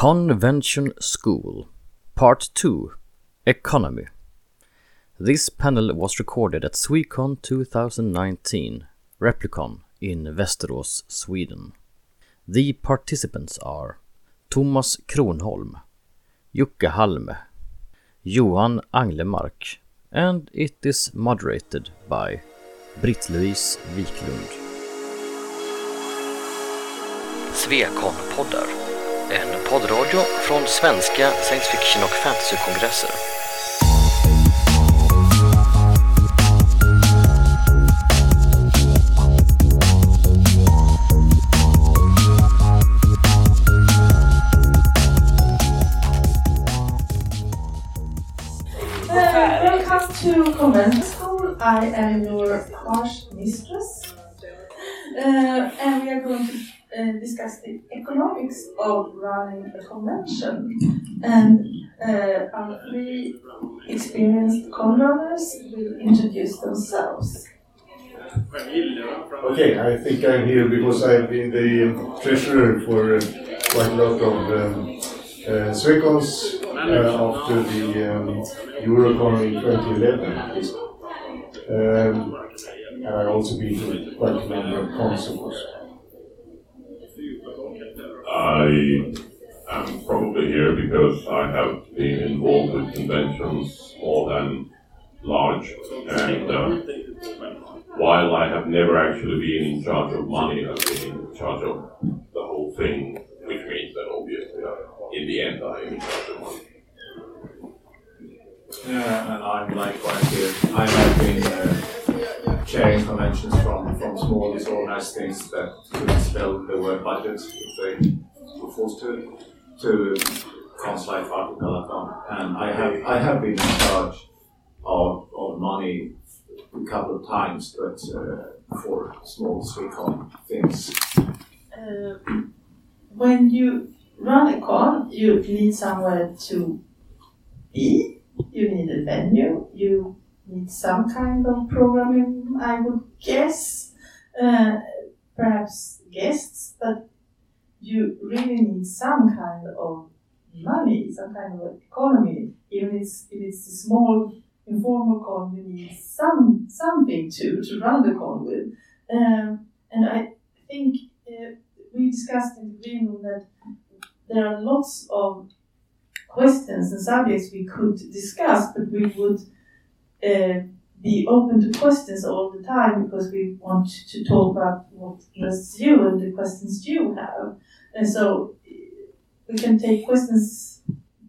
Convention School Part 2 Economy This panel was recorded at Swecon 2019, Replicon in Västerås, Sweden. The participants are Thomas Kronholm, Jocke Halme, Johan Anglemark, and it is moderated by Britt-Louise Wiklund. Svekon-poddar, poddradio från svenska science fiction och fantasykongresser. Eh, welcome to Convent School. I am your harsh mistress. Uh, and we are going to uh, discuss the economics of running a convention. And uh, our three experienced con runners will introduce themselves. Okay, I think I'm here because I've been the treasurer for uh, quite a lot of um, uh, Swecons uh, after the um, Eurocon in 2011. Um, and I've also been to quite a number of cons, of course. I am probably here because I have been involved with conventions small and large, and uh, while I have never actually been in charge of money, I've been in charge of the whole thing, which means that obviously, uh, in the end, I am in charge of money. Yeah, and I'm likewise here. I have been uh, chairing conventions from, from small disorganized things that couldn't spell the word budget if they forced to, to cons like Archipelacon. And I have, I have been in charge of, of money a couple of times, but uh, for small Swecon things. Uh, when you run a con, you need somewhere to be, you need a venue, you need some kind of programming, I would guess, uh, perhaps guests, but you really need some kind of money, some kind of economy. Even if it's, if it's a small informal con, you need some something to, to run the con with. Um, and I think uh, we discussed in the green room that there are lots of questions and subjects we could discuss, but we would uh, be open to questions all the time because we want to talk about what interests you and the questions you have. And so we can take questions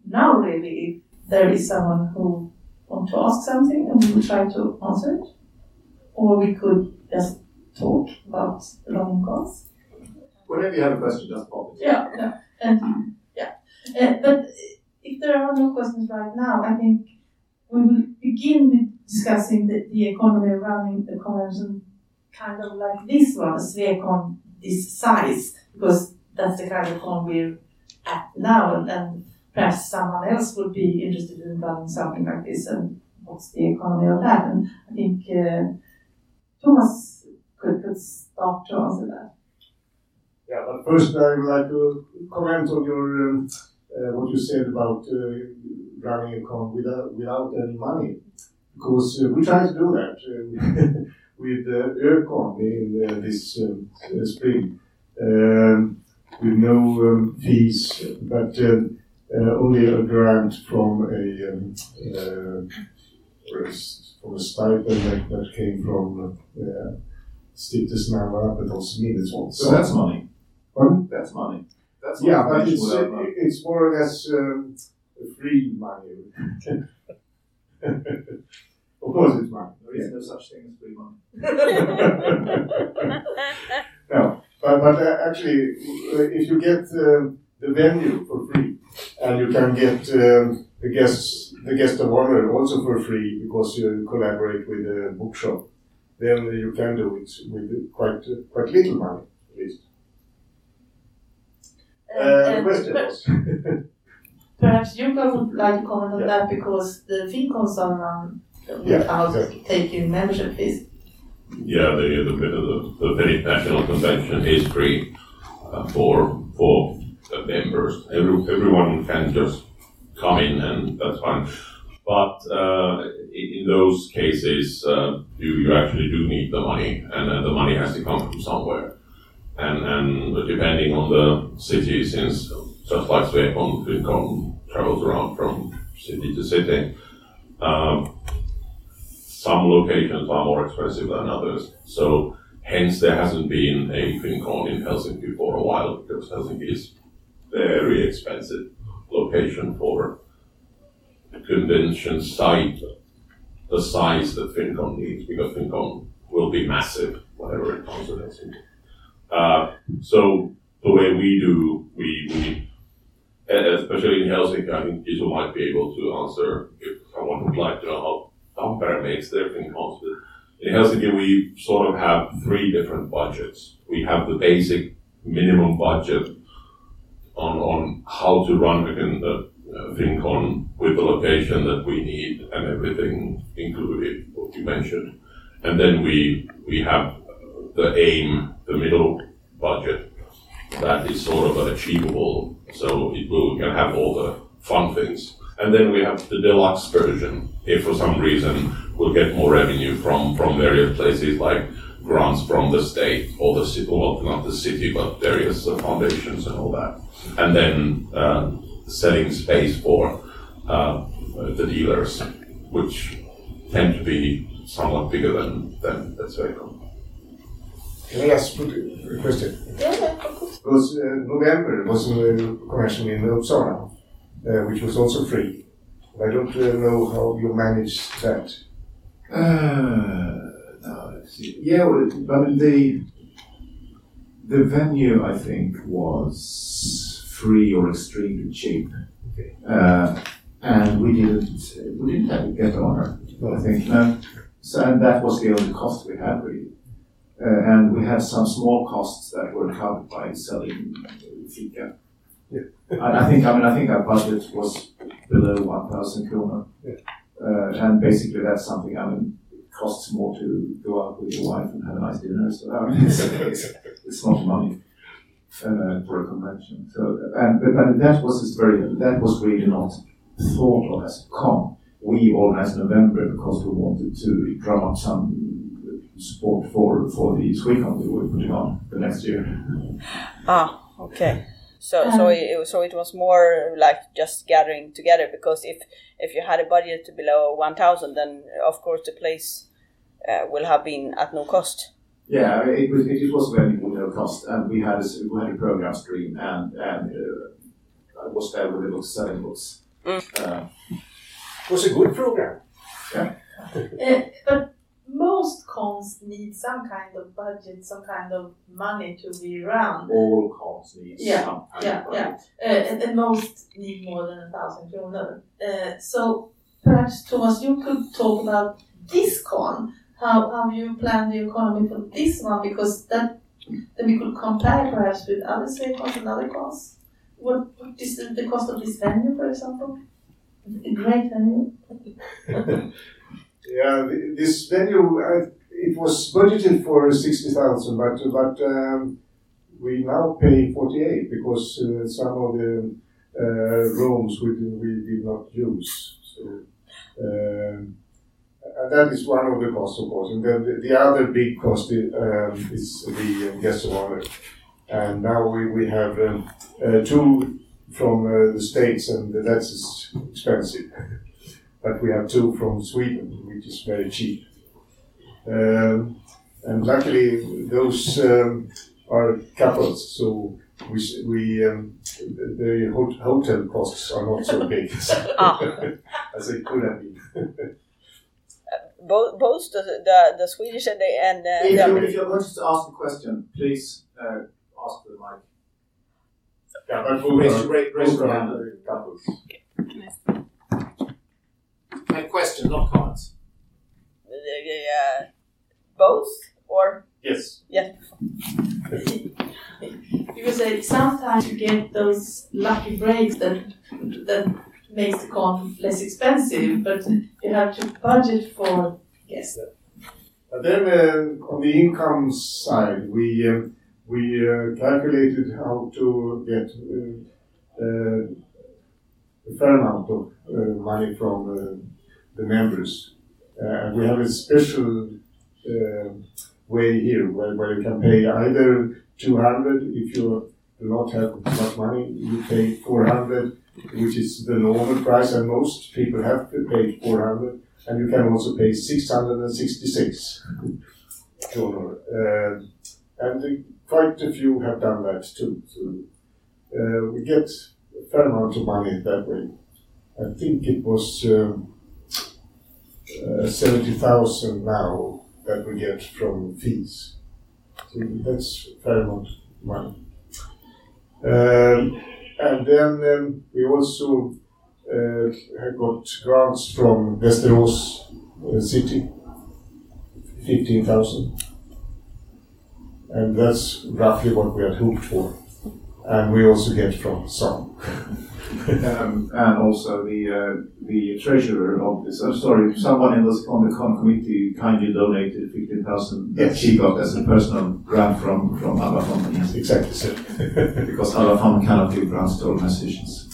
now, really, if there is someone who wants to ask something and we will try to answer it. Or we could just talk about running costs. Whenever you have a question, just pop it. Yeah, yeah, and yeah. Uh, but if there are no questions right now, I think we will begin with discussing the, the economy running the convention kind of like this one, a Swecon this size, because that's the kind of con we're at now, and, and perhaps someone else would be interested in running something like this, and what's the economy of that? And I think uh, Thomas could, could start to answer that. Yeah, but first I would like to comment on your um, uh, what you said about uh, running a con without without any money, because uh, we tried to do that with uh, Öcon in uh, this uh, spring um, with no um, fees, but um, uh, only a grant from a um, uh, or a s- from a stipend that, that came from uh, Stiftelsen Anna, but also Minnesota. So that's money. Pardon? That's money. That's Yeah, but it's, it's more or less um, free money. of course, it's money. There is no such thing as free money. no, but, but uh, actually, uh, if you get um the venue for free, and you can get um, the guests, the guest of honor also for free because you collaborate with a bookshop, then you can do it with quite uh, quite little money at least. Uh, the And- question but- was. Perhaps you would like to comment on Yeah. that because the FinCons are run Yeah, without exactly. taking membership fees. Yeah, the, the, the, the Finnish National Convention is free uh, for, for uh, members. Every, everyone can just come in and that's fine. But uh, in, in those cases, uh, you, you actually do need the money, and uh, the money has to come from somewhere. And, and depending on the city, since just like FinCon travels around from city to city, um, some locations are more expensive than others. So hence there hasn't been a FinCon in Helsinki for a while because Helsinki is very expensive location for a convention site the size that FinCon needs because FinCon will be massive whenever it comes to Helsinki. Uh, so the way we do, we, we especially in Helsinki, I think Iso might be able to answer if someone would like to know how Tampere makes their FinCons. In Helsinki, we sort of have three different budgets. We have the basic minimum budget on, on how to run again the uh, FinCon with the location that we need and everything included, what you mentioned. And then we, we have the aim, the middle budget, that is sort of an achievable, so it will can have all the fun things. And then we have the deluxe version, if for some reason we'll get more revenue from, from various places like grants from the state or the city, well, not the city, but various uh, foundations and all that. And then uh, setting space for uh, the dealers, which tend to be somewhat bigger than, than the Swecon. Can I ask a question? Yeah, yeah, of course. Because uh, November was a convention in Uppsala, uh, which was also free. I don't uh, know how you managed that. Uh, no, let's see. Yeah, well, I mean the the venue I think was free or extremely cheap, Okay. uh, and we didn't we didn't have to get honor. I think no. So and that was the only cost we had really, uh, and we had some small costs that were covered by selling fika. Yeah. I, I think I mean I think our budget was below one thousand kroner. Yeah. Uh, and basically that's something I mean it costs more to go out with your wife and have a nice dinner. So I mean, it's, it's, it's not money uh, for a convention. So and but, but that was very that was really not thought of as a con. We organized November because we wanted to drum up some support for for the Swecon we're putting on the next year. Ah, okay. So so Um, it, so it was more like just gathering together because if if you had a budget to below one thousand, then of course the place uh, will have been at no cost. Yeah, I mean, it was it was very no cost, and we had a, s- we had a program stream, and and uh, I was there with the books, selling books. Uh, It was a good program. Uh, but most cons need some kind of budget, some kind of money to be run. all cons need Yeah, some kind yeah, of yeah. Uh, and, and most need more than a thousand kronor. Uh, so perhaps Thomas, you could talk about this con. How how you plan the economy for this one because that then we could compare perhaps with other cons and other cons. What, what is the, the cost of this venue, for example? A great venue. Yeah, this venue, uh, it was budgeted for 60,000, but, but um, we now pay 48 because uh, some of the uh, rooms we, we did not use. So, um, and that is one of the costs, of course. And then the, the other big cost is, um, is the uh, guest of honor. And now we, we have um, uh, two from uh, the States, and that's expensive but we have two from Sweden, which is very cheap. Um, and luckily, those um, are couples, so we, we um, the hot- hotel costs are not so big Ah. as they could have been. Both both the the, the Swedish and the and uh, If, you, if you're going to ask a question, please uh, ask for the mic. Yeah, but both Raise, are, raise, raise both your are hand. uh, couples. Make questions, not comments. uh, both or Yes. yeah. Because uh, sometimes you get those lucky breaks that that makes the con less expensive, but you have to budget for guests. But then uh, on the income side, we um, we uh, calculated how to get uh, uh, a fair amount of uh, money from uh, the members. Uh, and we have a special uh, way here where, where you can pay either 200 if you do not have much money, you pay 400, which is the normal price, and most people have to pay 400, and you can also pay 666 kronor. Uh, and uh, quite a few have done that too. So uh, we get a fair amount of money that way. I think it was um, uh, 70,000 now that we get from fees. So that's fair amount of money. Um, and then um, we also uh, got grants from Västerås uh, city, 15,000. And that's roughly what we had hoped for. And we also get from some. Um, and also the uh, the treasurer of this. I'm sorry, someone in this, on the con committee kindly donated fifteen thousand that Yes. she got as a personal grant from from Alla Yes, exactly so. Because Alla Fond cannot give grants to organizations.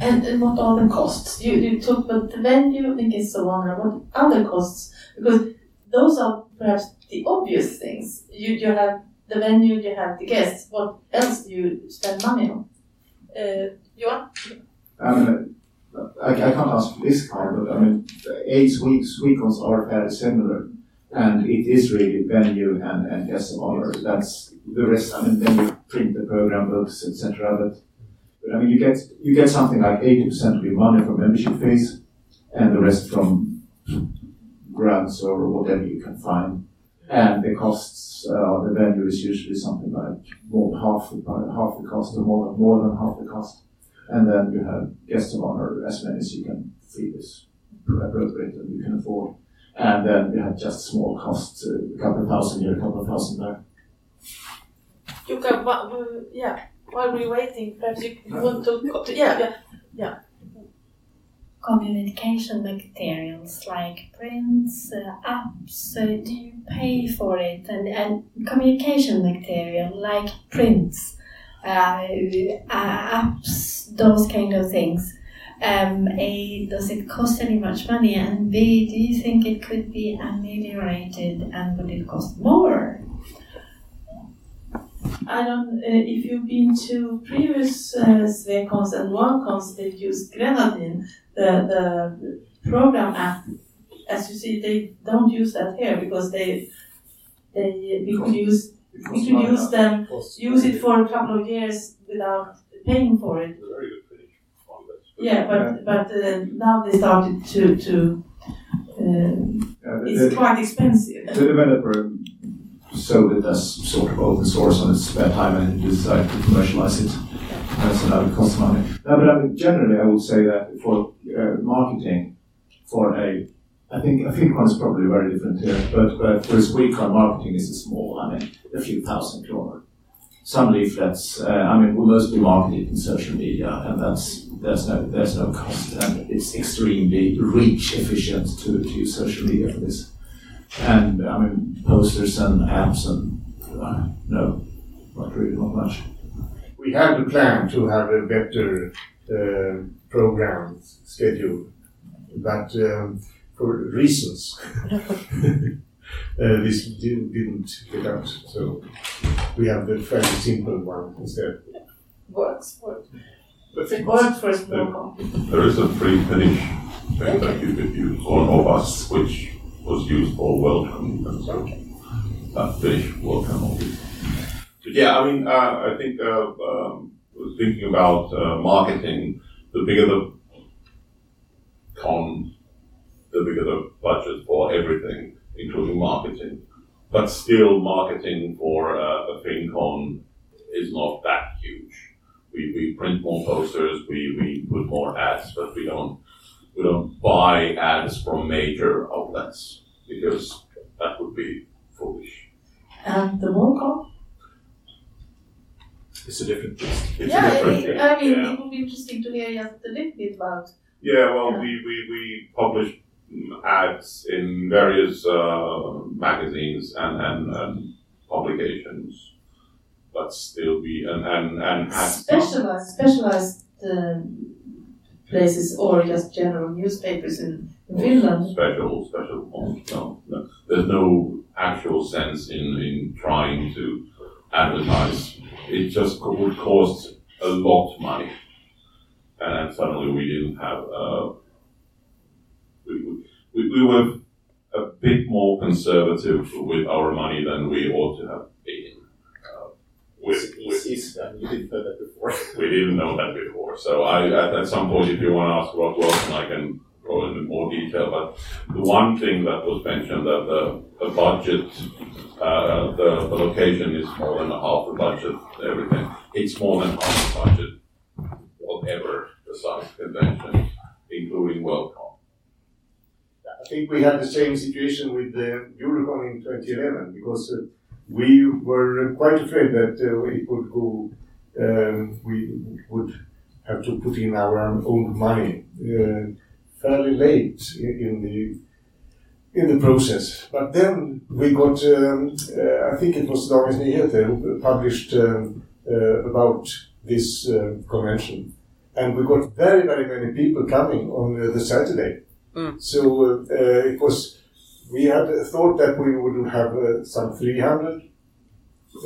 And, and what are the costs? You, you talked about the venue, the guests of honor. What other costs? Because those are perhaps the obvious things. You, you have the venue, you have the guests. What else do you spend money on? Uh, Johan? I mean, I, I can't ask this kind, but I mean, the eight weeks weekends are fairly similar, and it is really venue and and guest of honor. That's the rest. I mean, then you print the program books, etc. But, but I mean, you get you get something like eighty percent of your money from membership fees, and the rest from grants or whatever you can find. And the costs, uh, the venue is usually something like more half the half the cost, or more than more than half the cost. And then you have guests of honor, as many as you can feed is appropriate and you can afford. And then you have just small costs, uh, a couple of thousand here, a couple of thousand there. Jukka, what, yeah, while we're waiting, perhaps you want to, yeah, yeah, yeah. Communication materials like prints, uh, apps, uh, do you pay for it? And, and communication material like prints, uh, uh, apps, those kind of things. Um, A, does it cost any much money? And B, do you think it could be ameliorated and would it cost more? I don't, uh, if you've been to previous uh, Svekons and WorldCons, they've used Grenadine, the, the program app. As you see, they don't use that here because they, they, we could use, we could use them, use it for a couple of years without paying for it. Very good finish. on that. Yeah, but, but uh, now they started to, to, uh, the, it's quite expensive. the developer sold it as sort of open source on its spare time and decided to commercialize it. So now it costs money. No, but I mean, generally, I would say that for uh, marketing, for a, I think think one is probably very different here, but, but for a Swecon marketing is a small, I mean, a few thousand kroner. Some leaflets, uh, I mean, we mostly market it in social media, and that's there's no there's no cost, and it's extremely reach efficient to, to use social media for this. And I mean, posters and apps and uh, no, not really, not much. we had to plan to have a better uh, program schedule, but um, for reasons, uh, this didn't, didn't get out. So we have the fairly simple one instead. Works, works. But It worked for a small company. There is a free finish thing that you could use, or of us, which was used for welcome and so that Finnish welcome. yeah, I mean, uh, I think uh, um, thinking about uh, marketing. The bigger the con, the bigger the budget for everything, including marketing. But still, marketing for uh, a FinCon is not that huge. We, we print more posters, we, we put more ads, but we don't we don't buy ads from major outlets because that would be foolish. And the WorldCon? It's a different beast. It's Yeah, different, I, I mean, yeah. it would be interesting to hear just a little bit about. Yeah, well, Yeah. we, we, we publish ads in various uh, magazines and, and, and publications, but still be and and and Specialized, specialized uh, places or just general newspapers in, in Finland. special special. No, no, there's no actual sense in in trying to advertise. It just would cost a lot of money, and suddenly we didn't have. Uh, we, we, we were a bit more conservative with our money than we ought to have been. Uh, with, with, It's you didn't know that before. we didn't know that before. So I, at, at some point, if you want to ask what was, I can go into more detail. But the one thing that was mentioned that the, the budget, uh, the, the location is more than half the budget, everything. It's more than half the budget, whatever the size convention, including WorldCon. I think we had the same situation with the Eurocon in 2011 because uh, we were quite afraid that uh, it would go, um, we would have to put in our own money uh, fairly late in, the in the process. But then we got, um, uh, I think it was Dagens Nyheter who published um, uh, about this uh, convention. And we got very, very many people coming on uh, the Saturday. So uh, uh, it was, we had thought that we would have uh, some 300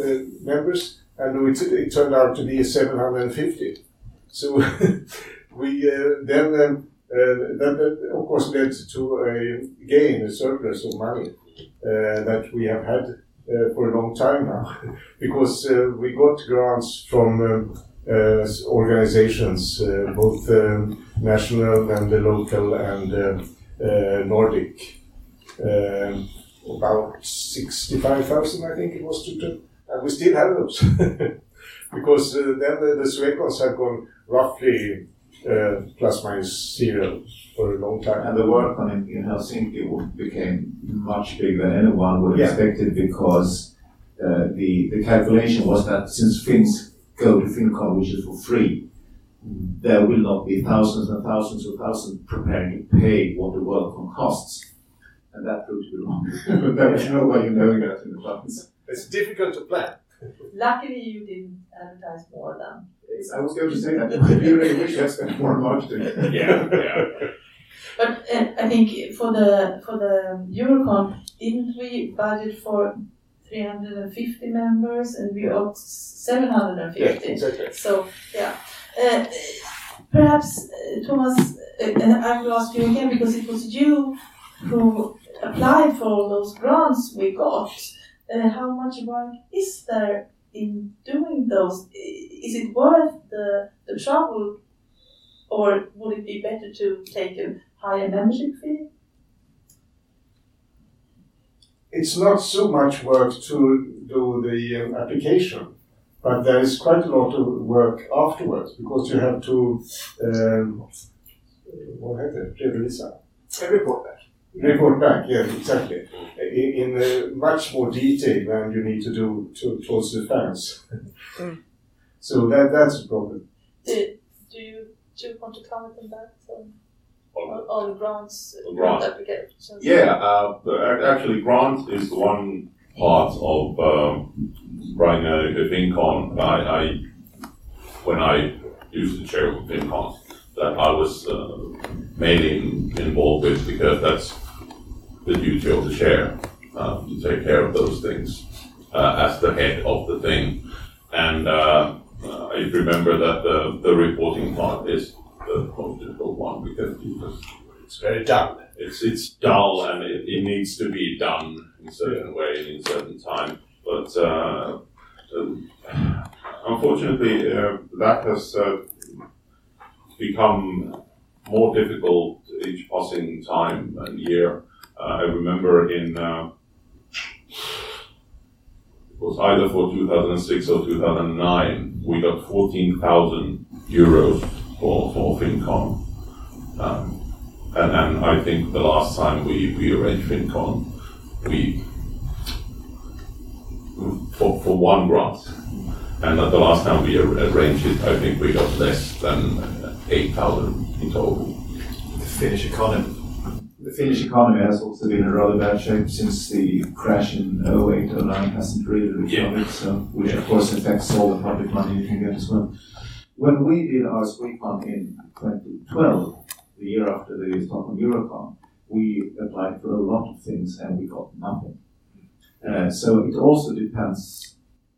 uh, members, and it, it turned out to be 750. So we uh, then, um, uh, that, of course led to a gain, a surplus of money uh, that we have had uh, for a long time now, because we got grants from um, organizations, both um, national and the local and Nordic. Um, about 65,000, I think it was to, to and we still have those. because uh, then the, the Swecons have gone roughly uh, plus minus zero for a long time. And the WorldCon in, in Helsinki became much bigger than anyone would have Yeah. expected because uh, the, the calculation was that since Finns go to FinCon, which is for free, there will not be thousands and thousands of thousands preparing to pay what the WorldCon costs. And that proved to be wrong. there was no way of knowing that in advance. It's difficult to plan. Luckily, you didn't advertise more than. I was going to say that. We really wish I spent more on marketing. Yeah, yeah. But uh, I think for the for the Eurocon, didn't we budget for 350 members and we got 750? Yeah, exactly. So yeah, uh, perhaps uh, Thomas, uh, and I will ask you again because it was you who applied for all those grants we got. Uh, how much work is there in doing those? Is it worth the the trouble, or would it be better to take a higher membership fee? It's not so much work to do the um, application, but there is quite a lot of work afterwards because you have to, um, what heter det, redovisa? report back. Report back, yeah, exactly. In, in uh, much more detail than you need to do to, towards the fans. Mm. so that, that's a problem. Do, do you do you want to comment on that? So, On- on, on grants, On grant grant. applications? Yeah, uh, actually, grant is the one part of um, running a, a FinCon. I, I, when I used to chair of FinCon, that I was uh, mainly involved with because that's the duty of the chair uh, to take care of those things uh, as the head of the thing. And uh, uh, I remember that the, the reporting part is the most difficult one because, It's very dull. it's it's dull and it, it needs to be done in a certain way and in a certain time. But uh, um, unfortunately, uh, that has uh, become more difficult each passing time and year. Uh, I remember in uh, it was either for 2006 or 2009, we got 14,000 euros for for FinCon. Um, and, and I think the last time we, we arranged FinCon, we, for, for one grant, and the last time we arranged it, I think we got less than 8,000 in total. The Finnish economy, Finnish economy has also been in rather bad shape since the crash in 08, 09 hasn't really recovered, so, which of course affects all the public money you can get as well. When we did our SweCon in 2012, the year after the Stockholm Eurocon, we applied for a lot of things and we got nothing. Uh, so it also depends.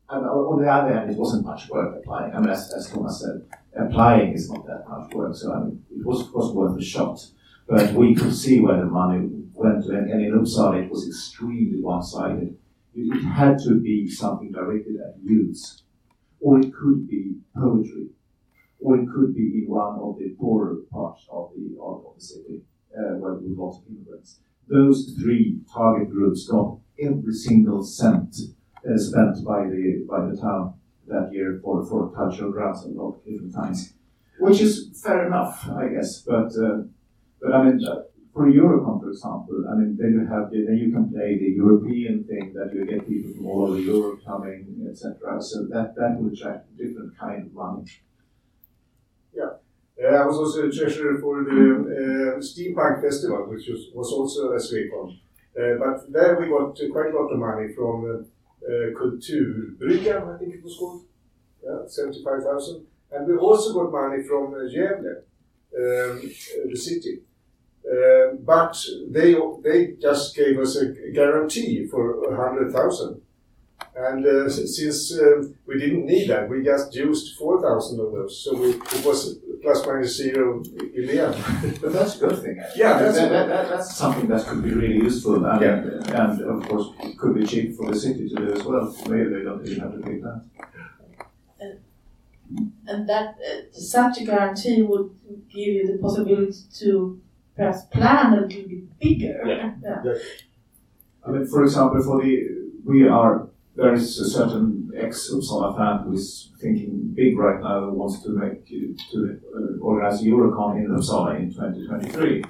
And on the other hand, it wasn't much work applying. I mean, as, as Thomas said, applying is not that much work. So I mean, it was, of course, worth a shot. But we could see where the money went to, and, in Uppsala it was extremely one-sided. It, it had to be something directed at youths, or it could be poetry, or it could be in one of the poorer parts of the of, the city uh, where we lots of immigrants. Those three target groups got every single cent uh, spent by the by the town that year for, for cultural grants and of different kinds, which is fair enough, I guess. But uh, but I mean, for Eurocon, for example, I mean, then you have the, then you can play the European thing that you get people from all over Europe coming, etc. So that that would attract a different kind of money. Uh, I was also treasurer for the uh, Steampunk Festival, which was, was also a SweCon. Uh, but there we got quite a lot of money from uh, uh, I think it was called. Yeah, 75,000. And we also got money from uh, Gävle, um, uh, the city. Uh, but they they just gave us a guarantee for a 100,000. And uh, since um, we didn't need that, we just used 4,000 of those. So we, it was plus minus zero in the end. But that's a good thing. Actually. Yeah, that's that, that, that, that's something that could be really useful, and, Yeah. and of course it could be cheap for the city to do as well. Maybe they don't even have to pay that. And that uh, such a guarantee would give you the possibility to perhaps plan a little bit bigger. Yeah. I mean, for example, for the we are there is a certain ex Uppsala fan who is thinking big right now who wants to make to uh, organize Eurocon in Uppsala in 2023,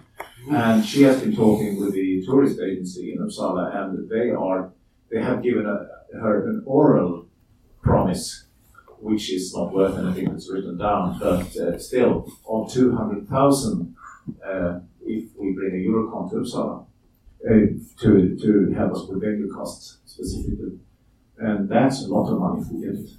and she has been talking with the tourist agency in Uppsala, and they are they have given a, her an oral promise. Which is not worth anything that's written down, but uh, still, on 200,000 uh, if we bring a Eurocon to Uppsala uh, to, to help us with venue costs specifically. And that's a lot of money if we get it.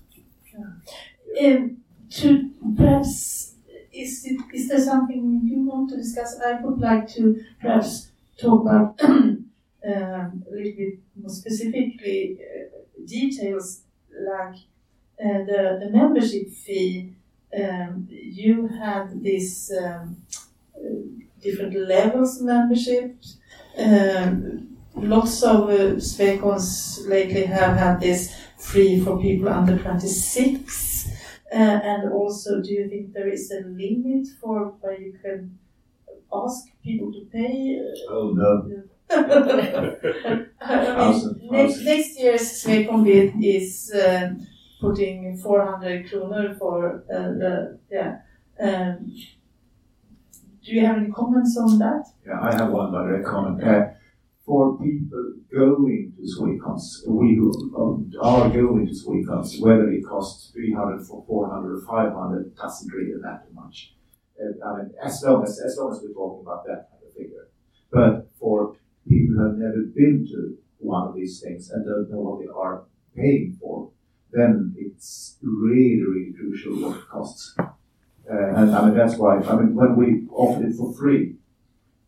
Um, to perhaps is it, is there something you want to discuss? I would like to perhaps talk about um, a little bit more specifically uh, details like uh, the the membership fee. Um, you had these um, uh, different levels of membership. Um, lots of uh, lately have had this free for people under 26. Uh, and also, do you think there is a limit for where you can ask people to pay? Oh no. I mean, next, next year's Svekonbit is um, putting 400 kronor for uh, the, yeah. Um, do you have any comments on that? Yeah, I have one direct comment. Uh, for people going to Swecons, we who um, are going to Swecons, whether it costs 300, for 400, or 500, doesn't really matter much. Uh, I mean, as long as, as long as we're talking about that kind of figure. But for people who have never been to one of these things and don't know what they are paying for, then it's really, really crucial what it costs. Uh, and I mean, that's why, I mean, when we offered it for free,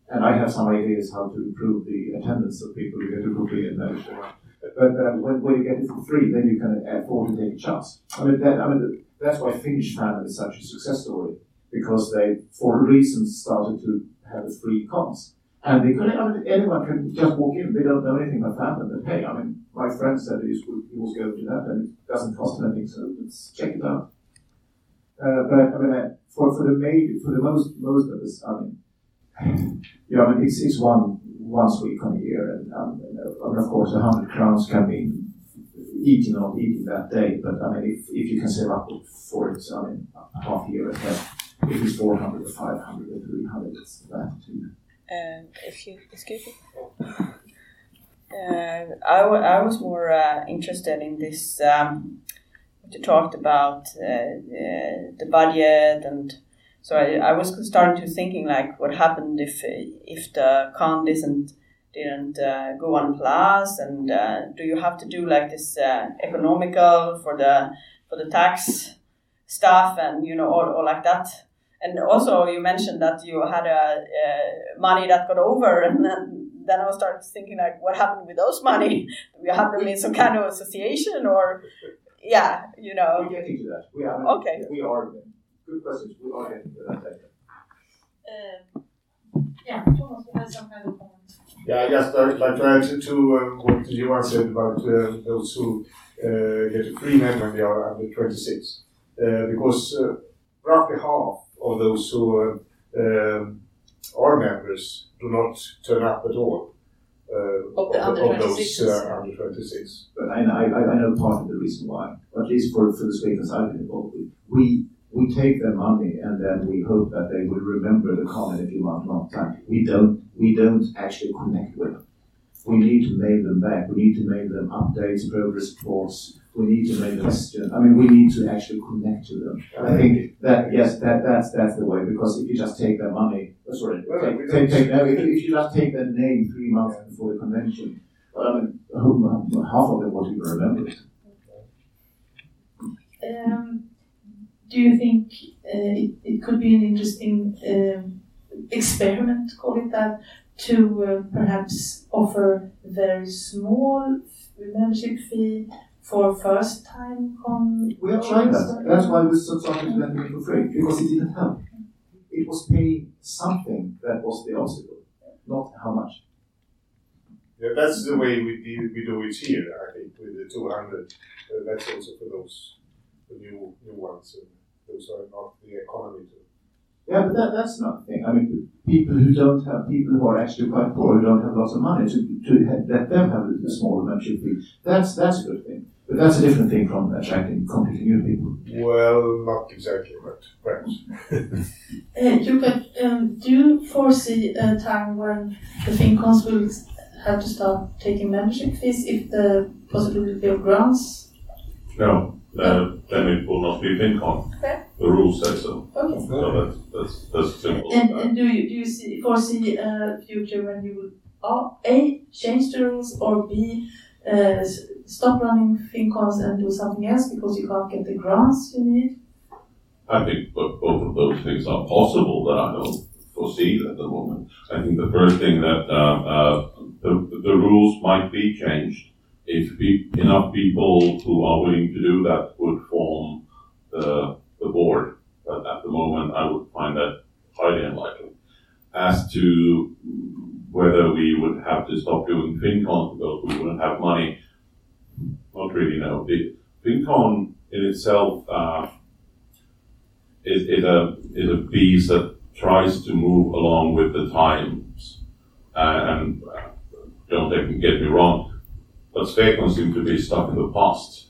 and I have some ideas how to improve the attendance of people who get for free and everything. But, but when, when you get it for free, then you can afford to take a chance. I mean, that, I mean, that's why Finnish fan is such a success story because they, for reasons, started to have a free cons. And they could, I mean, anyone can just walk in. They don't know anything about fandom. But hey, I mean, my friend said he was, going to that, and it doesn't cost anything. So let's check it out. Uh, but I mean, for for the main, for the most most of us, I mean, yeah, I mean, it's, it's one once week on a year, and, um, and uh, of course, a hundred crowns can be eaten or not eaten that day. But I mean, if, if you can save up for it, I mean, a half year ahead, if it's four hundred or five hundred or three hundred, it's that too. Um, if you excuse me. Uh, I, w- I was more uh, interested in this. Um, you talked about uh, uh, the budget and So I, I was starting to thinking like what happened if if the con didn't didn't uh, go on plus and uh, do you have to do like this uh, economical for the for the tax stuff and you know all, all like that and also you mentioned that you had a, money that got over and then then I started thinking like what happened with those money do you have them in some kind of association or yeah you know we're getting to that we are okay we are good questions we are getting to that. Um, yeah, Thomas, you had some kind of comment. Yeah, just uh, like to add to um, what Johan said about uh, those who uh, get a free men when they are under 26. Uh, because uh, roughly half of those who um, are members do not turn up at all. Uh, of the under 26. under 26. But I, I, I know part of the reason why, at least for, for the Swedish I've been involved with. We we take their money and then we hope that they will remember the comment if you want long time. We don't we don't actually connect with them. We need to mail them back. We need to mail them updates, progress reports. We need to make them questions. I mean, we need to actually connect to them. I think that yes, that that's that's the way. Because if you just take their money, oh, sorry, well, take, take, take, no, if, if you just take their name three months before the convention, well, I mean, half of them won't even remember it. Um, do you think uh, it, it, could be an interesting um, experiment, call it that, to uh, perhaps offer a very small membership fee for first time con? We have tried that. That's why we started lending it for free because it didn't help. It was paying something that was the obstacle, not how much. Yeah, that's the way we do, we do it here. I think with the 200. Uh, that's also for those the new new ones those are not the economy too. Yeah, but that, that's not the thing. I mean, people who don't have, people who are actually quite poor, who don't have lots of money, to, to have, let them have a, smaller membership fee, that's, that's a good thing. But that's a different thing from attracting completely new people. Well, not exactly, but perhaps. uh, you um, do you foresee a time when the FinCons will have to start taking membership fees if the possibility of grants? No then, then it will not be FinCon. Okay. The rules say so. Okay. So that's, that's, that's simple. And, and do you do you see, foresee a future when you will a change the rules or b uh, stop running FinCons and do something else because you can't get the grants you need? I think both of those things are possible that I don't foresee at the moment. I think the first thing that uh, uh, the, the rules might be changed if enough people who are willing to do that would form the, the board. But at the moment, I would find that highly unlikely. As to whether we would have to stop doing FinCon because we wouldn't have money, not really no. The FinCon in itself uh, is, is, a, is a piece that tries to move along with the times. Uh, and uh, don't get me wrong, but Svekon seem to be stuck in the past.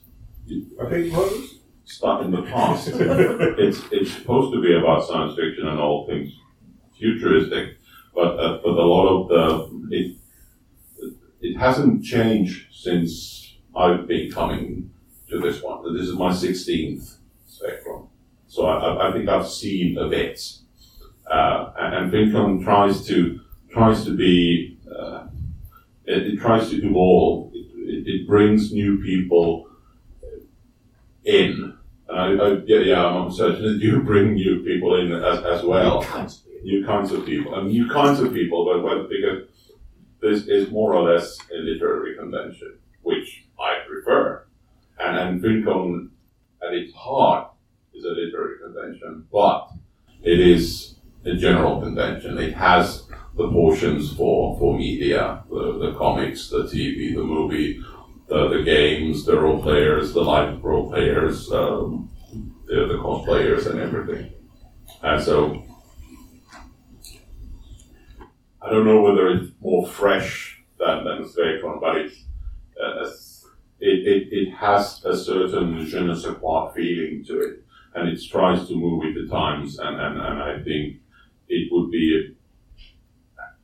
I think was stuck in the past. it's it's supposed to be about science fiction and all things futuristic, but uh, but a lot of the it it hasn't changed since I've been coming to this one. This is my sixteenth Spectrum, so I, I think I've seen a bit. Uh, and FinCon tries to tries to be uh, it, it, tries to evolve it, it brings new people in. And I, I, yeah, yeah, I'm certain that you bring new people in as, as well. New kinds, new kinds of people. And new kinds of people, but, but because this is more or less a literary convention, which I prefer. And, and FinCon, at its heart, is a literary convention, but it is a general convention. It has the portions for, for media, the, the comics, the TV, the movie, the, the games, the role players, the live role players, um, the, the cosplayers and everything. And so I don't know whether it's more fresh than, than Svekon, but it's, uh, it, it, it has a certain je ne sais quoi feeling to it, and it tries to move with the times, and, and, and I think it would be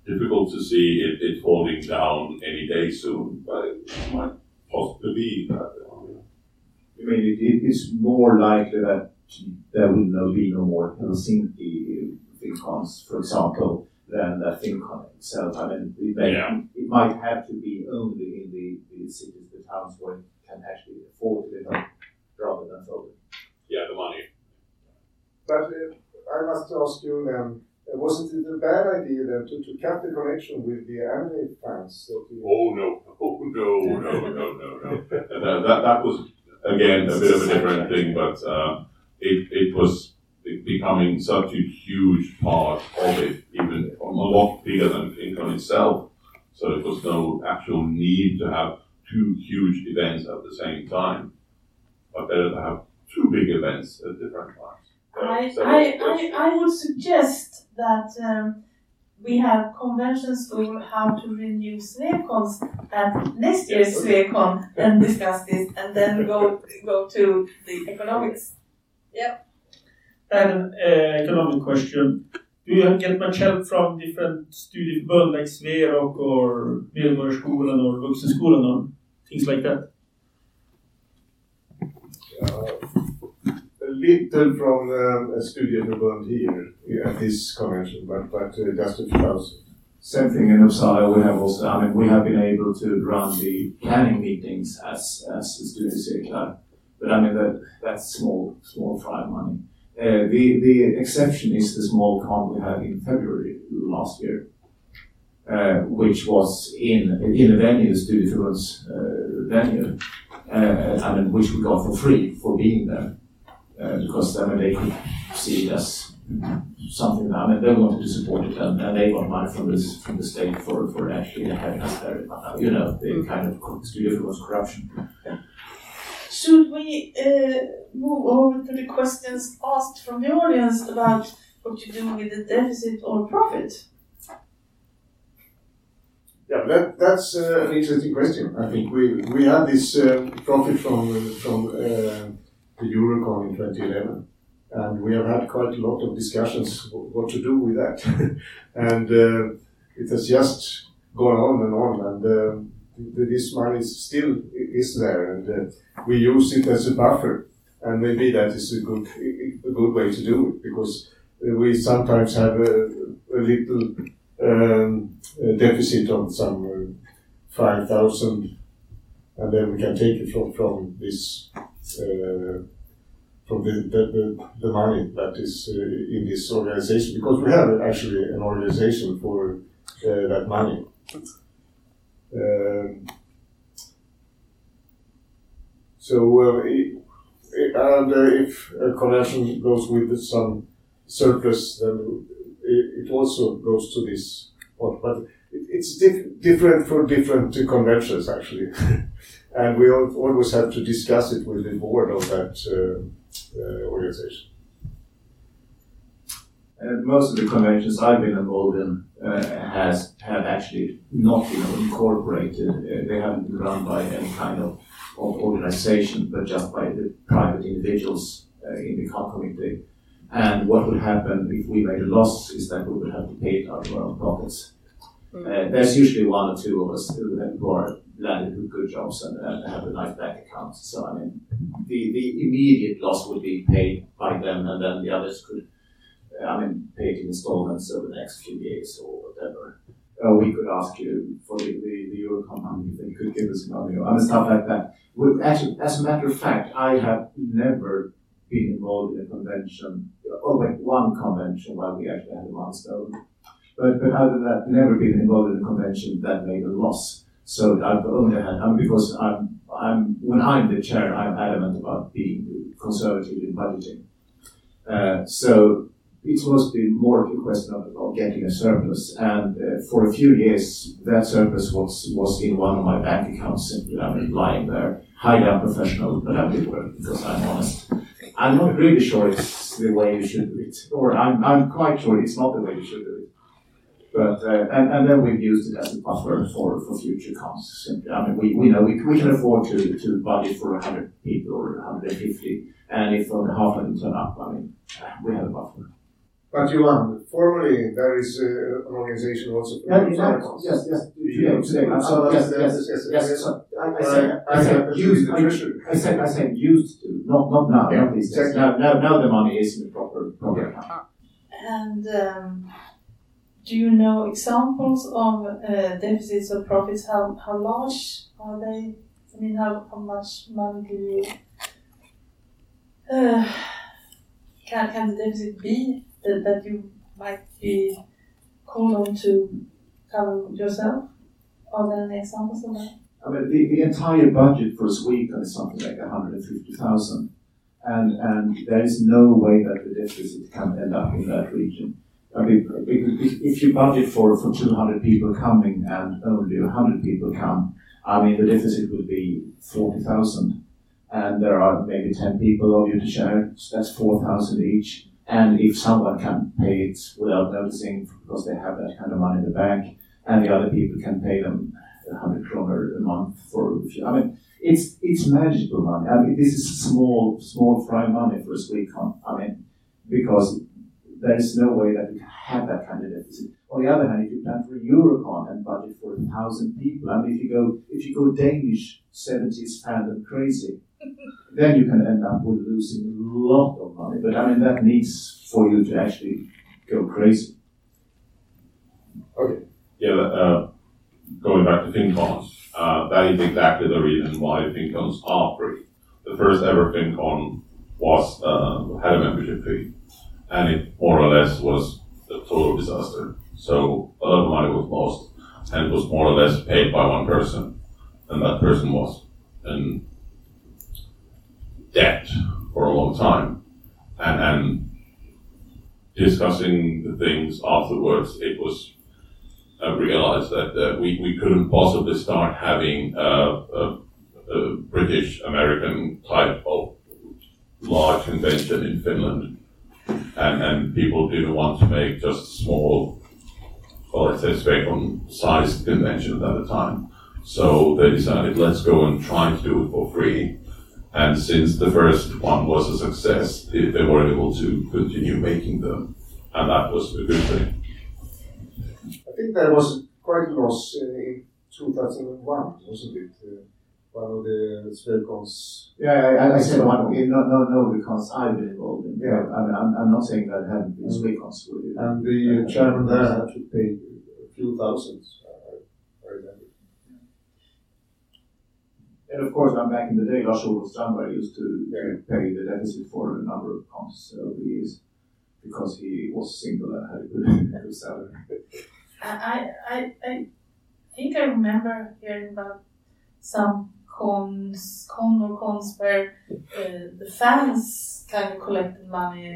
difficult to see it, it falling down any day soon, but it might possibly be that. I mean, it, it's more likely that there will no be no more Helsinki FinCons, for example, than the FinCon itself. I mean, it, may, Yeah. it might have to be only in the, the cities, the towns where it can actually afford to be held rather than focus. Yeah, the money. But uh, I must ask you then, wasn't it a bad idea then to, to cut the connection with the anime fans? Oh no! Oh no! No! No! No! No! that, that, that was again a bit of a different thing, but uh, it it was becoming such a huge part of it, even a lot bigger than FinCon itself. So it was no actual need to have two huge events at the same time, but better to have two big events at different times. So- I, I, I, I would suggest that um, we have conventions over how to renew Swecons at next year's Yes. Swecon and discuss this and then go go to the economics. Yeah. And an uh, economic question. Do you get much help from different studieförbund like Sverok or Medborgarskolan or Vuxenskolan or things like that? a little from um, a studieförbund here at this convention, but, but uh, just a few thousand. Same thing in Uppsala. We have also, I mean, we have been able to run the planning meetings as as a student circular, but I mean that that's small small fry money. Uh, the the exception is the small con we had in February last year, uh, which was in in a venue, Studieförbund's uh, venue. Uh, I mean, which we got for free for being there, uh, because I mean they could see it as something that I mean they wanted to support it and, and they got money from this from the state for, for actually having us there. Uh, you know, the kind of studio was corruption. Should we uh, move over to the questions asked from the audience about what you do with the deficit or profit? Yeah, that, that's uh, an interesting question. I think we, we had this uh, profit from, from uh, the Eurocon in 2011, and we have had quite a lot of discussions what to do with that. and uh, it has just gone on and on, and uh, this money is still is there, and uh, we use it as a buffer. And maybe that is a good, a good way to do it, because we sometimes have a, a little um, a deficit of some uh, 5,000 and then we can take it from, from this from the, the, the, money that is uh, in this organization because we have actually an organization for uh, that money. Um, so uh, i- i- and uh, if a convention goes with some surplus, then it, it also goes to this. But it's diff- different for different uh, conventions, actually. and we always have to discuss it with the board of that uh, uh, organization. Uh, most of the conventions I've been involved in uh, has have actually not been incorporated. Uh, they haven't been run by any kind of, of organization, but just by the private individuals uh, in the con committee. And what would happen if we made a loss is that we would have to pay it out of our own pockets. Uh, there's usually one or two of us who, have, who are landed with good jobs and, have a nice bank account. So I mean, the, the immediate loss would be paid by them, and then the others could I mean, paid in installments over the next few years or whatever. Uh, we could ask you for the, the, the Eurocon money if they could give us money or stuff like that. Actually, as a matter of fact, I have never been involved in a convention, oh wait, one convention where we actually had a milestone. But, but other than that, never been involved in a convention that made a loss. So I've only had, I because I'm, I'm, when I'm the chair, I'm adamant about being conservative in budgeting. Uh, so it's mostly more of a question of, of getting a surplus. And uh, for a few years, that surplus was, was in one of my bank accounts, simply I mean, lying there, highly unprofessional, but I did work because I'm honest. I'm not really sure it's the way you should do it, or I'm, I'm quite sure it's not the way you should do it. But uh, and, and then we've used it as a buffer for, for future costs. Simply, I mean, we, we know we, we can afford to, to budget for 100 people or 150, and if only half of them turn up, I mean, we have a buffer. But you Johan, formally there is uh, an organization also for Yeah, Eurocon. yes, yes, Yeah. today, today, I'm yes, yes, yes, yes, so I, I said, I said used, I, I said, I said used to, not, not now, not these days. Now, now, now the money is in the proper, proper account. And um, do you know examples of uh, deficits or profits? How, how large are they? I mean, how, how much money do you uh, can, can the deficit be that, that you might be called on to cover yourself? Are there any examples of that? I mean, the, the entire budget for Sweden is something like 150,000. And, and there is no way that the deficit can end up in that region. I mean, if, you budget for, for 200 people coming and only 100 people come, I mean, the deficit would be 40,000. And there are maybe 10 people of you to share, so that's 4,000 each. And if someone can pay it without noticing because they have that kind of money in the bank, and the other people can pay them 100 kroner a month for, I mean, it's it's magical money. I mean, this is small small fry money for a Swecon. I mean, because there is no way that you can have that kind of deficit. On the other hand, if you plan for Eurocon and budget for a thousand people, I mean, if you go if you go Danish seventies fandom crazy, then you can end up with losing a lot of money. But I mean, that needs for you to actually go crazy. Okay. Yeah, uh, going back to FinCons, uh, that is exactly the reason why FinCons are free. The first ever FinCon was uh, had a membership fee, and it more or less was a total disaster. So a lot of money was lost, and it was more or less paid by one person, and that person was in debt for a long time, and, and discussing the things afterwards, it was I realized that uh, we, we couldn't possibly start having a, a, a British American type of large convention in Finland. And, and people didn't want to make just small, well, let's say, Swecon sized conventions at the time. So they decided, let's go and try to do it for free. And since the first one was a success, they, they were able to continue making them. And that was a good thing. I think there was quite a loss uh, in 2001, wasn't it? One of the Swecons. Yeah, I, I said one. No, no, no, because I've been involved in. Yeah. I mean, I'm, I'm not saying that hadn't been Swecons with it. And the uh, chairman there had to pay a few thousands. Uh, I remember. And of course, I'm back in the day, Lars Olov Strandberg used to Yeah. pay the deficit for a number of cons over the years because he was single and had a good, good salary. I, I, I think I remember hearing about some cons, con or cons where uh, the fans kind of collected money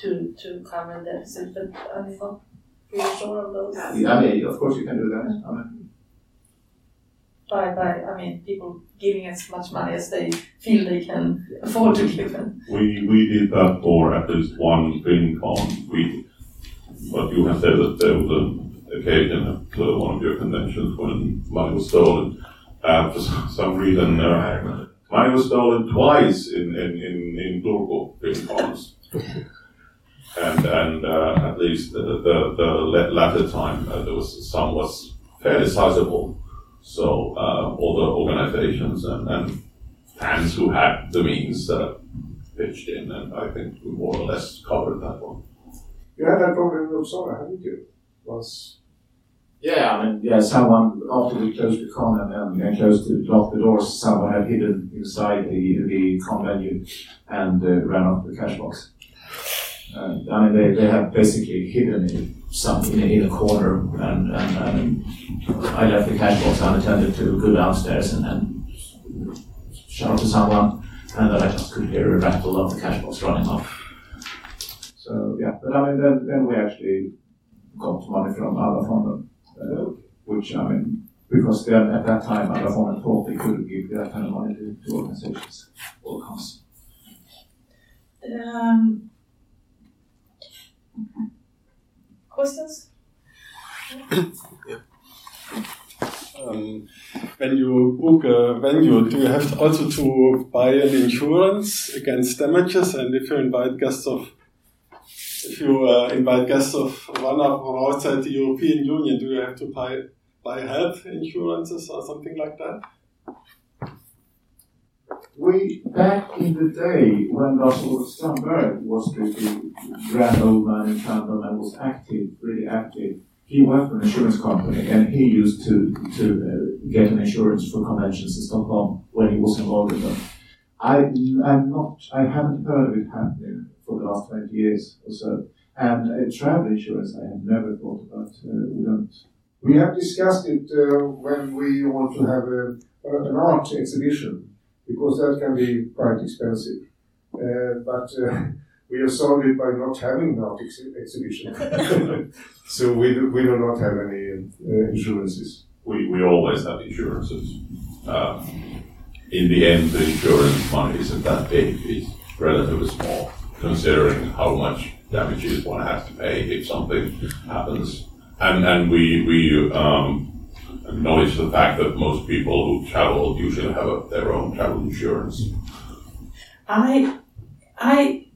to to cover the deficit, but I'm not really sure of those. I mean, of course, you can do that. I mean, By, by, I mean, people giving as much money as they feel they can afford to give. And We, we did that for at least one FinCon. We, but you have said that there was an occasion at uh, one of your conventions when money was stolen. Uh, for some- reason, money was stolen twice in, in, in, in Turku FinCons. And, and, uh, at least the, the, the la- latter time, uh, there was, some was fairly sizable. So, uh, all the organizations and, and fans who had the means, uh, pitched in, and I think we more or less covered that one. You had that problem in Uppsala, haven't you? Once. Yeah, I mean, yeah, someone, after we closed the con and, and, and closed the, locked the doors, someone had hidden inside the, the con venue and uh, ran off the cash box. And, I mean, they, they have basically hidden it some in a, corner, and, and, and I left the cash box unattended to go downstairs and, and shout to someone, and then I just could hear a rattle of the cash box running off. So yeah, but I mean, then, then we actually got money from other Fonden, uh, which I mean, because then at that time Alla Fonden thought they could give that kind of money to, to organizations or cons. um, questions? Um, when you book a venue, do you have also to buy an insurance against damages? And if you invite guests of, if you uh, invite guests of one of from outside the European Union, do you have to buy buy health insurances or something like that? we back in the day when Lars Olov Strandberg was the, grand old man in Fandom and was active, really active. He worked for an insurance company and he used to to uh, get an insurance for conventions in Stockholm when he was involved in them. I I'm not I haven't heard of it happening for the last twenty years or so. And uh, travel insurance I have never thought about. Uh, we don't. We have discussed it uh, when we want to have a, a- an art exhibition, because that can be quite expensive. Uh, but uh, we have solved it by not having an art ex- exhibition. so we do, we do not have any uh, insurances. We, we always have insurances. Uh, in the end, the insurance money isn't that big. It's relatively small, considering how much damages one has to pay if something happens. And, and we, we um, acknowledge the fact that most people who travel usually have a, their own travel insurance. I, I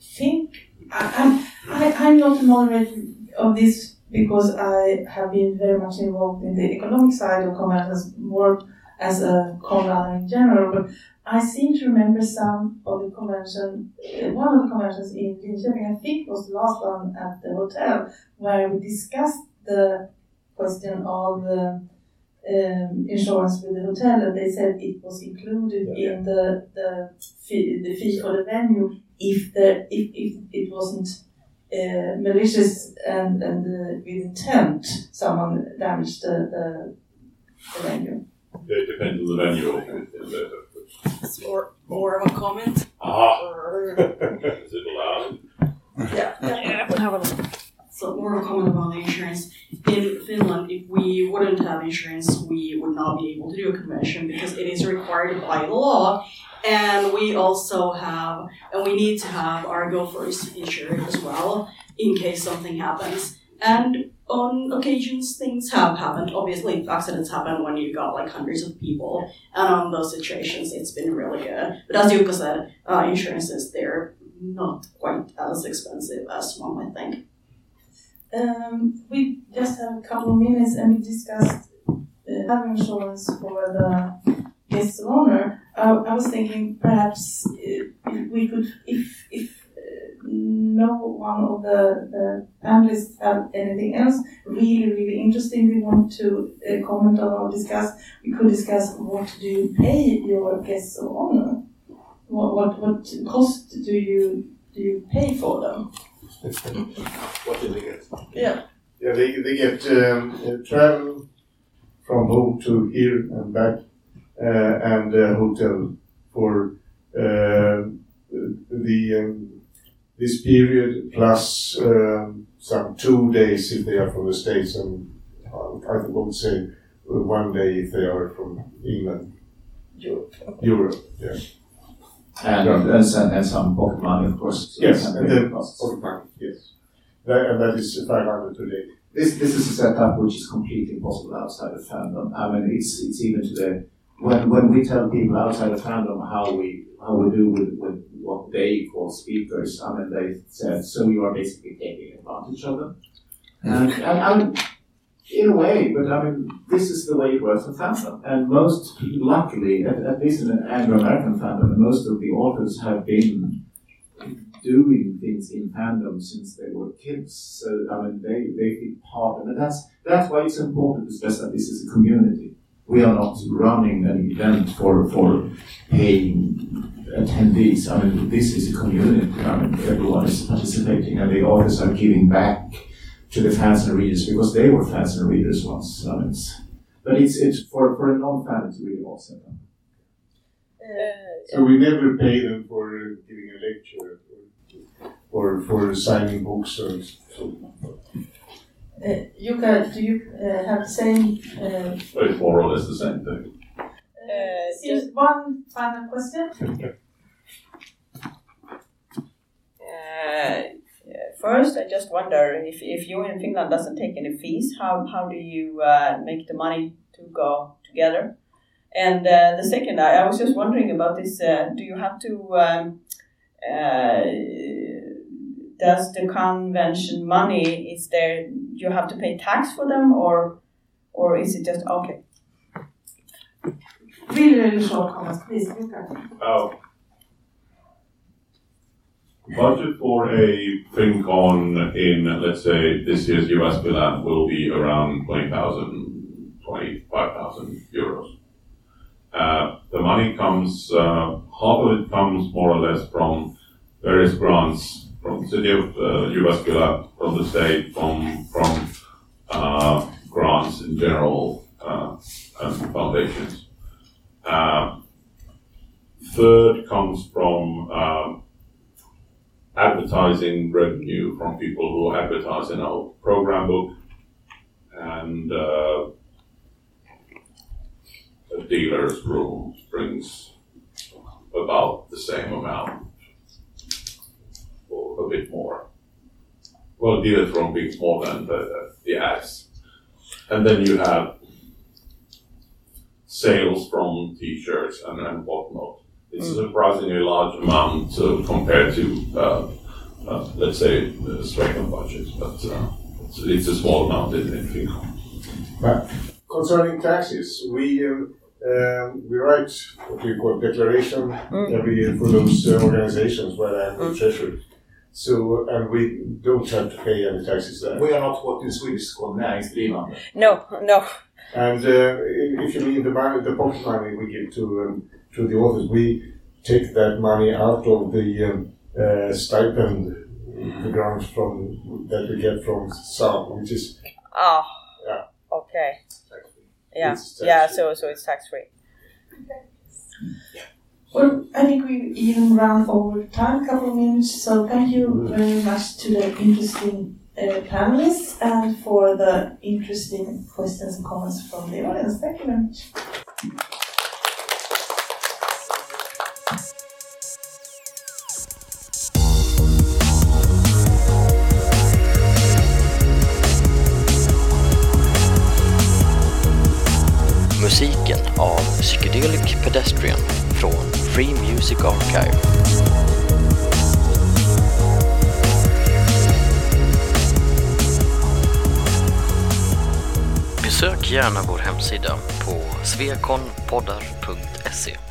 think I, I'm, I, I'm not a moderator of this because I have been very much involved in the economic side of conventions, more as a convention in general. But I seem to remember some of the convention, uh, one of the conventions in Linköping, I think was the last one at the hotel, where we discussed the question of um, um, insurance with the hotel, and they said it was included in the the fee, the fee for the venue if the if, if it wasn't uh, malicious and and uh, with intent someone damaged the, the, the venue. It depends on the venue. Is it- It's more, more of a comment. Ah, Or, is it allowed? so more of a comment about the insurance. In Finland, if we wouldn't have insurance, we would not be able to do a convention because it is required by the law. And we also have, and we need to have our gophers insured as well in case something happens. And on occasions, things have happened. Obviously, accidents happen when you got like hundreds of people, and on those situations, it's been really good. But as Jukka said, uh, insurances they're not quite as expensive as one might think. Um, we just have a couple of minutes and we discussed uh, having insurance for the guest of honor. I, was thinking perhaps uh, we could, if if uh, no one of the, the panelists have anything else really really interesting we want to uh, comment on or discuss, we could discuss what do you pay your guests of honor? What what what cost do you do you pay for them? What do they get? Yeah. Yeah, they, they get um, uh, travel from home to here and back, uh, and uh, hotel for uh, the um, this period plus um, some two days if they are from the states, and uh, I would say one day if they are from England, Europe. Europe. Yeah. And, and, some, and some pocket money, of course. so Yes, some and then pocket money, yes. That, and that is 500 per day. This, this is a setup which is completely impossible outside of fandom. I mean, it's, it's even today. when, when we tell people outside of fandom how we, how we do with, with what they call speakers, I mean, they said, so you are basically taking advantage of them. And, and I mean, in a way, but I mean, this is the way it works in fandom. And most, luckily, at, at least in an Anglo-American fandom, most of the authors have been doing things in fandom since they were kids. So I mean, they they feel part of it. That's that's why it's important to stress that this is a community. We are not running an event for for paying attendees. I mean, this is a community. I mean, everyone is participating, and the authors are giving back to the fans and readers because they were fans and readers once. I mean, it's, but it's it's for for a non-fan, it's really well set. So we never pay them for uh, giving a lecture or, or for signing books or so. Uh, Jukka, do you uh, have the same? Uh, But it's more or less the same thing. uh, just one final question. Uh, first, I just wonder if, if you in Finland doesn't take any fees, how, how do you uh, make the money to go together? And uh, the second, I, I was just wondering about this. Uh, do you have to? Um, uh, does the convention money is there? You have to pay tax for them, or or is it just okay? Really, really short comments, please. Jukka. Uh, budget for a FinCon in, let's say, this year's US Milan will be around 20,000, 25,000 euros. Uh, the money comes, uh, half of it comes more or less from various grants from the city of uh, from the state, from, from uh, grants in general, uh, and foundations. Uh, third comes from um, advertising revenue from people who advertise in our program book and uh, dealer's room brings about the same amount a bit more. Well, dealer's room brings more than the, the ads. And then you have sales from t-shirts and, and whatnot. It's a surprisingly large amount uh, compared to, uh, uh, let's say, the Sweden budget, but uh, it's, it's a small amount in, in Finland. But concerning taxes, we um, um, we write what we call declaration every year for those uh, organizations where I'm the treasurer. So and we don't have to pay any taxes there. We are not what in Swedish is called näringsdrivande. No, no. And uh, if you mean the money, the pocket money we give to um, to the authors, we take that money out of the um, uh, stipend, the grants from that we get from SAM, which is Ah. Yeah. Okay. Yeah. Yeah. So so it's tax free. Well, I think we even ran over time, a couple of minutes, so thank you very much to the interesting uh, panelists and for the interesting questions and comments from the audience. Thank you very much. Musiken av Psychedelic Pedestrian från Free Music Archive. Besök gärna vår hemsida på svekonpoddar.se